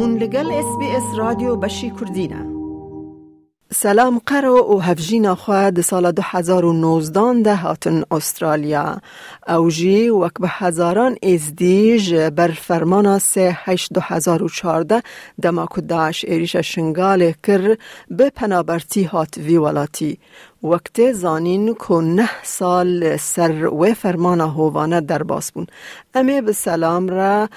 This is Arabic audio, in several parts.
هون لگل اس بی اس رادیو بشی کردینه سلام قرو و هفجینا خواه ده سال 2019 ده هاتن استرالیا اوجی وک به هزاران ازدیج بر هزار و چارده دما کداش ایریش شنگال کر به پنابرتی هات وی ولاتی وقت زانین کو نه سال سر و فرمان هوانه در باس بون. امی به سلام را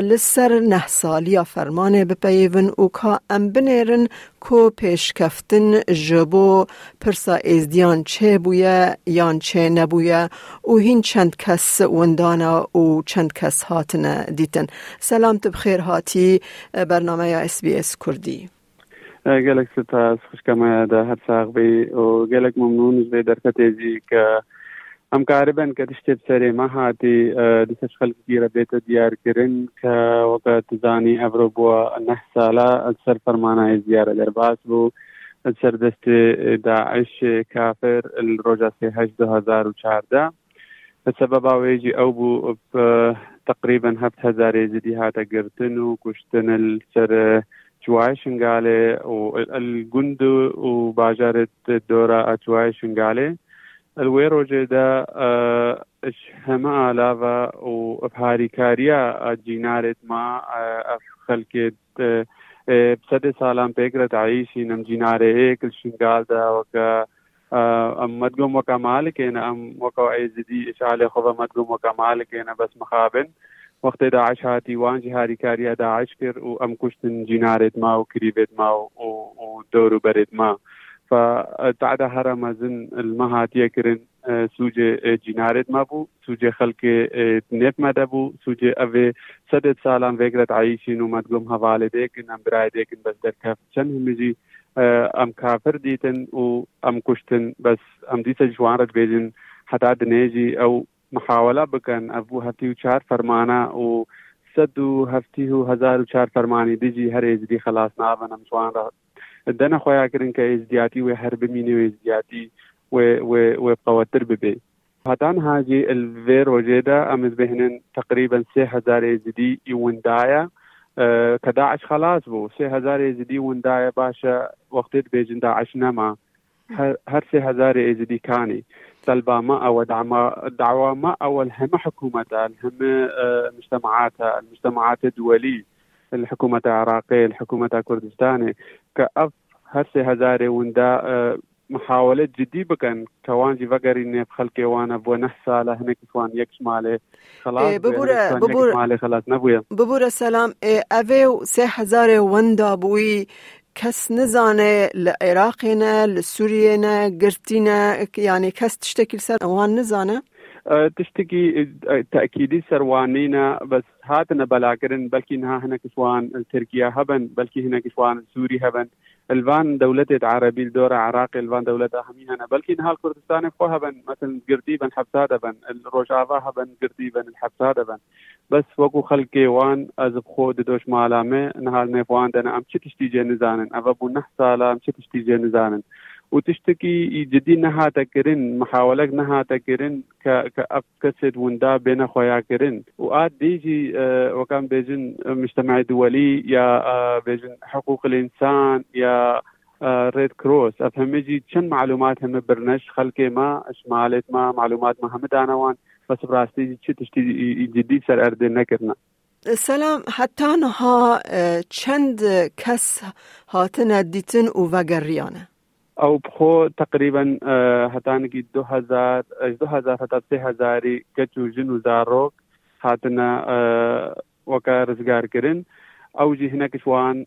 لسر نه سالی فرمان بپیون او که ام بنیرن کو پیش کفتن جبو پرسا ازدیان چه بویه یان چه نبویه. او هین چند کس وندانا و چند کس هاتن دیتن. سلام تبخیر هاتی برنامه اس بی اس کردی. Gelek sita خوشکمه ده هر ساق بي و gelek ممنون زي دركتي ك ام قاربا كتشتب سري ما هاتي دسش خلق كثيرة بيت ديار كرن ك وقت زاني افرو بوا نه سالا أكثر فرمانا زيارة درباس بو أكثر دست داعش كافر الروجا سي هج دو هزار و چارده بسبب اويجي أو بو تقريبا هفت هزار زدي هاتا قرتن و كشتن السر جوای شنگاله و الجند و باجارت دورا جوای شنگاله الويرو جدا اش هما آلاوا و بهاري كاريا جينارت ما خلقت بسد سالان بيقرا تعيشي نم جيناري هيك الشنغال دا وكا ام مدقوم وكا مالك ام وكا اي زدي اشعالي خضا مدقوم وكا مالك بس مخابن۔ وقتی داعش هاتی وان جهاری کاری داعش کرد و ام کشتن جینارت ما و کریبت ما و, و دورو برد ما. فتعدا هرم زن المهاتية كرن سوجة جينارت ما بو سوجة خلق نيب ما دبو سوجة أفي سدد سالان فكرة عايشين وما تقوم هوالي ديكن أم براي ديكن بس در كاف چن همجي أم كافر ديتن و أم كشتن بس أم ديسا جوانرت بيجن حتى دنيجي أو محاوله بکن. ابو هفتی و چهار فرمانه و صد و هفتی و هزار و چهار فرمانی دیجی هر ازدی خلاص نابن امشوان را دنا خویا کرن که ازدیاتی و هر بمینی و ازدیاتی و و و قوتر ببي هاتان هاجي الفير وجيدا امز بهنن تقريبا سه هزار ازدي يوندايا أه كداعش خلاص بو. سه هزار ازدي وندايا باشا وقتت بيجن داعش نما هر سه هزار ازدي كاني سلبا ما أو دعما دعوة ما أو الهم حكومتها الهم مجتمعاتها المجتمعات الدولية الحكومة العراقية الحكومة الكردستانية كأف هرسي هزاري وندا محاولة جدي بكن كوان جي فقري نيب خلقي وأنا بو نحسالة هناك كوان يكش مالي خلاص ببورة ببورة مالي خلاص نبويا ببورة سلام. إيه أفي سي هزاري وندا بوي کس نزانه لعراقنا لسورينا قرتينا يعني كس تشتكي سر وان نزانه تشتكي تأكيدي سروانينا بس هاتنا بلاكرن بلكي انها هنا كشوان تركيا هبن بلكي هنا كشوان سوري هبن. الفان دولة عربي الدورة عراقي الفان دولة هميهنا بلكي انها الكردستان خو هبن مثلا حبسادة بن الروجافا هبن قرتيبا الحبسادة بن بس وەکو خەلکێوان ئەز بخۆ دۆش مالامێ نهال نێفوان دەنا ئەم چ تشتی جێ نزانن ئەvە بوو نه ساڵام چ تشتی جێ نزانن و تشتکی جدی نەهاتەکردن محاولەك نەهاتەکردن کە کە ئەف کەسێت وندا بێنە خۆیاکردن و ئات دیجی وەکان بێژن مجتمعی دووەلی یا بێژن حقوق الإنسان یا ريد كروس افهمجي چند معلومات هم برنش خلقي ما اشمالت ما معلومات ما هم دانوان. بس براستي چه تشتي جدي سر ارده نکرنا سلام. حتی نها چند کس هاتن دیتن و وگریانه. أو بخو دو هزار دو هزار حتى سه هزاري كتو جنو زاروك هاتنا وكا رزقار كرن. أو جي هناك شوان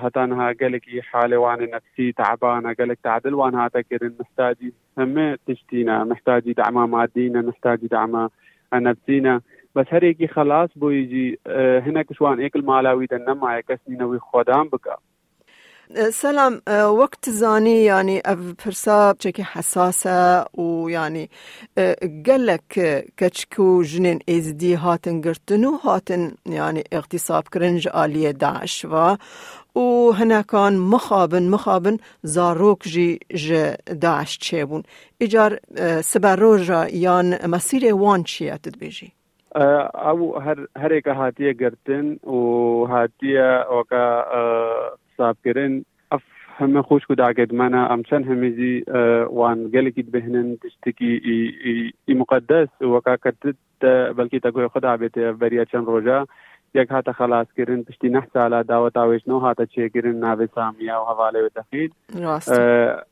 هتانها قالك حالة وان نفسي تعبانة قالك تعدل وان هاتا كرن. محتاجي هم تشتينا محتاجي دعمة مادينا محتاجي دعمة نفسينا. بس هريكي خلاص بو يجي هناك شوان ايك المالاوي دنما يكسني نوي خدام بقى سلام وقت زاني يعني فرصة بشكل حساسة ويعني قال لك كتشكو جنين ازدي هاتن قرتنو هاتن يعني اغتصاب كرنج آلية داعش و وهنا كان مخابن مخابن زاروك جي ج داعش تشيبون اجار سبروجا يان مسيري وان چيا تدبيجي او هر هرێکە هاتیە گرتن و حساب كرن اف هم خوش کو داگد منا ام چن هم جی وان گلی کی بهنن تشتکی ای مقدس. وکاکت بلکی تگو خدا بیت بریا چن روزا یک هاته خلاص کردن پشتی نه سالا دعوت آویش نو هاته چه کردن ناوی سامیا و حواله و تخید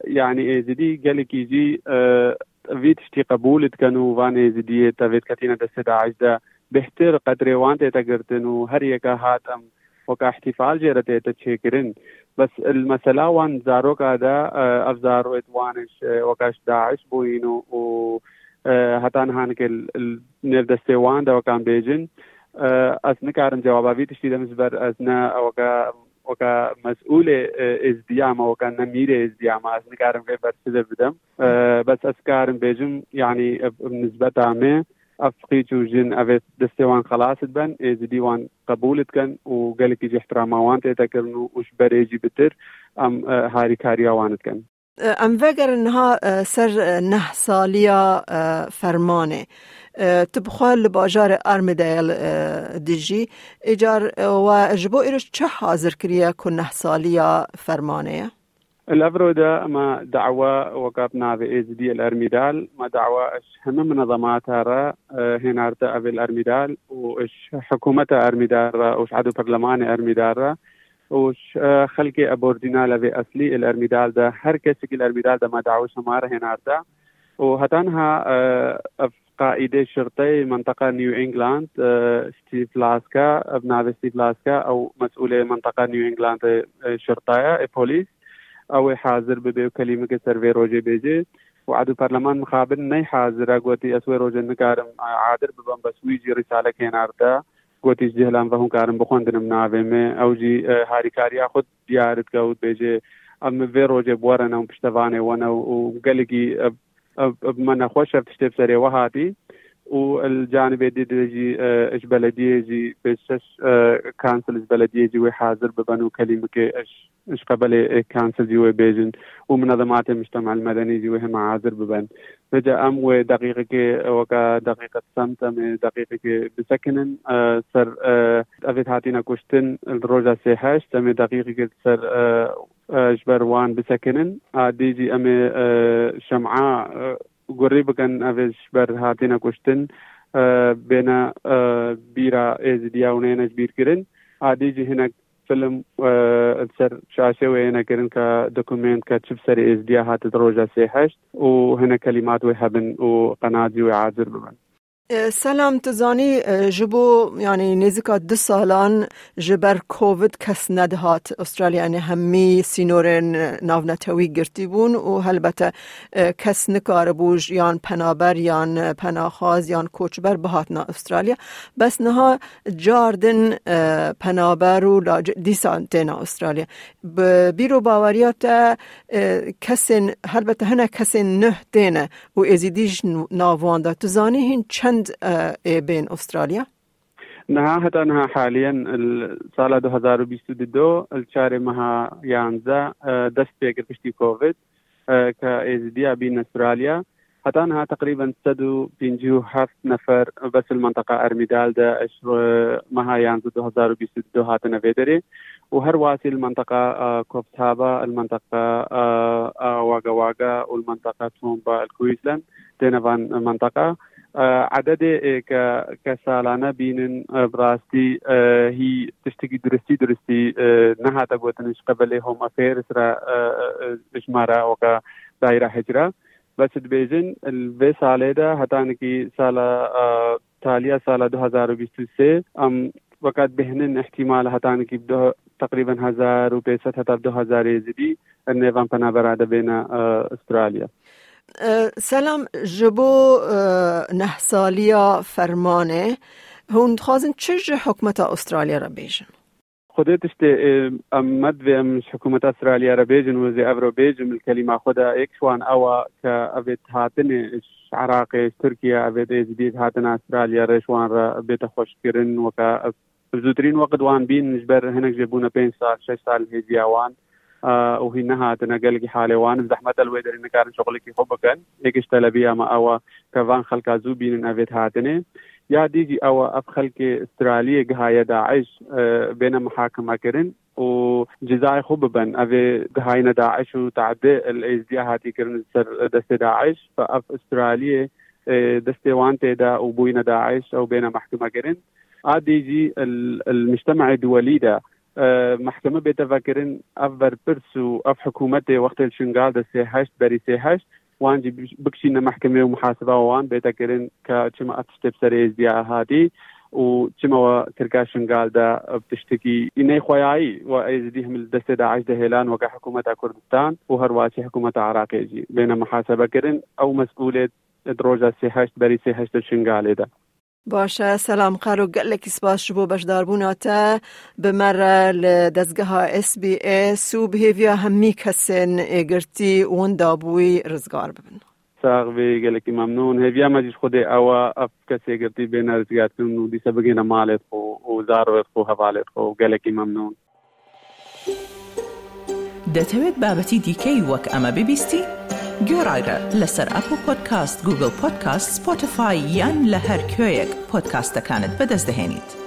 یعنی ایزدی گلی کیجی وی تشتی قبولت کنو وان ایزدی تاوید کتینا دست دا. عجده بهتر قدر وانت تگردن و هر یکا هاتم وكا احتفال جيرتي تشيكرن بس المسألة وان زاروك هذا أفزارو إتوانش وكاش داعش بوينو و هتان هانك نيف دستيوان دا وكان بيجن از نکارم جواب آوی تشتی دمز بر از نه اوکا اوکا مسئول ازدیام اوکا نمیر ازدیام از نکارم که بر سده بدم بس از کارم بیجم یعنی نسبت آمه افقيك وجن افيت دستيوان خلاص تبن از ديوان قبول تكن وقالك يجي احتراما وان تتكرنو وش بريجي بتر ام هاري كاريا وان تكن. ام وگر انها سر نه سالیا فرمانه. تبخال باجار ارم دیل دیجی. اجار و جبو ایرش چه حاضر کریه که نه سالیا فرمانه؟ الأفرو ده ما دعوة وقت إيز دي الأرميدال ما دعوة إش هم منظماتها را هنا ارتا أفي الأرميدال واش حكومتها أرميدال را واش عدو برلماني أرميدال را وش خلقي ابوردينا لفي أصلي الأرميدال ده هر كسك الأرميدال ده ما دعوة شمارة هنا ارتا. وهتانها قائدة شرطي منطقة نيو انجلاند ستيف لاسكا ابن ستيف لاسكا أو مسؤولة منطقة نيو انجلاند شرطايا بوليس. ئەوێ حاضر ببێ و کەلیمەکە سەرێ ڕۆژێ بێژێ وعد پەرلەمان مخابن نەی حاضرا گوتی ئەسوێ ڕۆژە نکارم عادر ببم بە سویجی ڕیسالە هێناردە گوتیش جهلان بە هوکارم بخواندنم ناوێمێ ئەوجی هاریکاریا خود دیارت کەوت بێژێ ئەم وێ ڕۆژێ بوارەنە و پشتەوانێ وەنە و گەلێکی من نەخۆشە پشتێ سەرێوە هاتی والجانب الديجي اش بلديجي بشش كانسل بلديجي وحاضر ببنو كلمة اش اش قبل كانسل جوا بيجن ومنظمات المجتمع المدني جوا هم حاضر ببن. فجأة أم ودقيقة وكا دقيقة سمت دقيقة بسكنن سر أفيت هاتينا كشتن الروجا سيحاش تم دقيقة سر جبر وان بسكنن. ديجي أم شمعة گۆڕی بکەن ئەێش بەر هاتێنە کوشتن بێنە بیرا ئێزدیا و نێنەش بیرکردن ئادیجی هینە فلم سەر شاشەوەیە نەکردن کە دکومنت کە چ سەر ئێزدیا هاتت ڕۆژە سێهشت و هەنە کەلیمات وی هەبن و قەناجی و عازر ببن. سلام تزانی جبو یعنی نزیکا دو سالان جبر کووید کس ندهات استرالیا یعنی همی سینور ناونتوی گرتی بون و البته کس نکار بوش یان پنابر یان پناخاز یان کوچبر بهاتنا استرالیا بس نها جاردن پنابر و دیسان دینا استرالیا بیرو باوریات کسین البته هنه کسین نه دینه و ازیدیش ناوانده تزانی هین چند چند بين أستراليا؟ نها هتا نها حاليا سال 2022 الشهر مها يانزا دست بيقر بشتي كوفيد كايزديا بين استراليا حتى انها تقريبا سدو بينجيو هفت نفر بس المنطقة ارميدال دا مها يانزا 2022 هاتنا فيدري وهر واسي المنطقة كوفتابا المنطقة واغا واغا والمنطقة تومبا الكويسلاند تينفان منطقة. عدد كسالانة بينن براستي هي تشتكي درستي درستي نهاتا قوتنش قبل هم افير اسرا اشمارا وكا دائرة هجرة. بس دبيجن الفي سالة دا هتانكي سالة تالية سالة 2023 ام وقت بهنن احتمال هتانكي بدو تقريبا هزار وبيست هتا بدو هزار يزيدي النظام پنابرادا بين استراليا سلام جبو نه سالیا فرمانه. هون خازن چه حکمت استرالیا را بیشن خودت تشتي امد في مش حكومة استراليا را بيجن وزي افرو بيجن الكلمة خدا اكشوان اوا كافيت هاتني عراقي تركيا افيت جديد هاتنا استراليا رشوان را بيت خوش كرن وكا زودرين وقت وان بين نجبر هناك جبونا بين سال شش سال هيجي وان وهي انها تنقل حالوان زحمت الويدر ان كان شغلك حبكن هيك تلبيه ما او كفان خلقا زوبين ان افيت هاتني يا ديجي او اف خلق استراليا جهاية داعش بين محاكمه كرن وجزاي خوب بن افي جهاينا داعش وتعدي الاس دي هاتي كرن دست داعش. فاف استراليا دستي وان تيدا وبوينا داعش او بين محكمه كرن اديجي المجتمع الدولي ده محکمه بێتەڤکردن ئەف بەرپرس و ئەف حکوومەتێ وەختل شنگال دەسێ هەشت بەری سێهشت وانجی بکشینە محکمێ و محاسبەوان بێتەکردن کە چمە ئەف شتێب سەرێ زیا هاتی و چمەوە کرکا شنگالدا تشتکی ئینەی خۆیایی و ئەیزدی هەمل دەستێدا عش دەهێلان وەکە حکوومەتە کوردستان و هەروواچی حکوومەتە عراقێجی بێنە محاسبەکردن ئەو مەسئولێت درۆژە سێهشت بەری سێهشتە شنگالێدا باشه. سلام قرو گلکی سپاس شبو بشدار بوناتا بمره لدزگاه اس بی اس و بهیویا همی کسین اگرتی اون دابوی رزگار ببن. ساغ بي گلکی ممنون. ما جيش خدي اوا اف كسي اگرتی بين رزگار كنو دي سبگينا مالت خو وزار خو حوالت خو. گلکی ممنون. دەتەوێت بابەتی دیکەی وەک ئەمە ببیستی؟ گۆڕایرە لەسەر ئەپ و گوگل پۆدکاست سپۆتفاای یان لە هەر کوێیەک پۆدکاستەکانت بەدەستدەێنیت.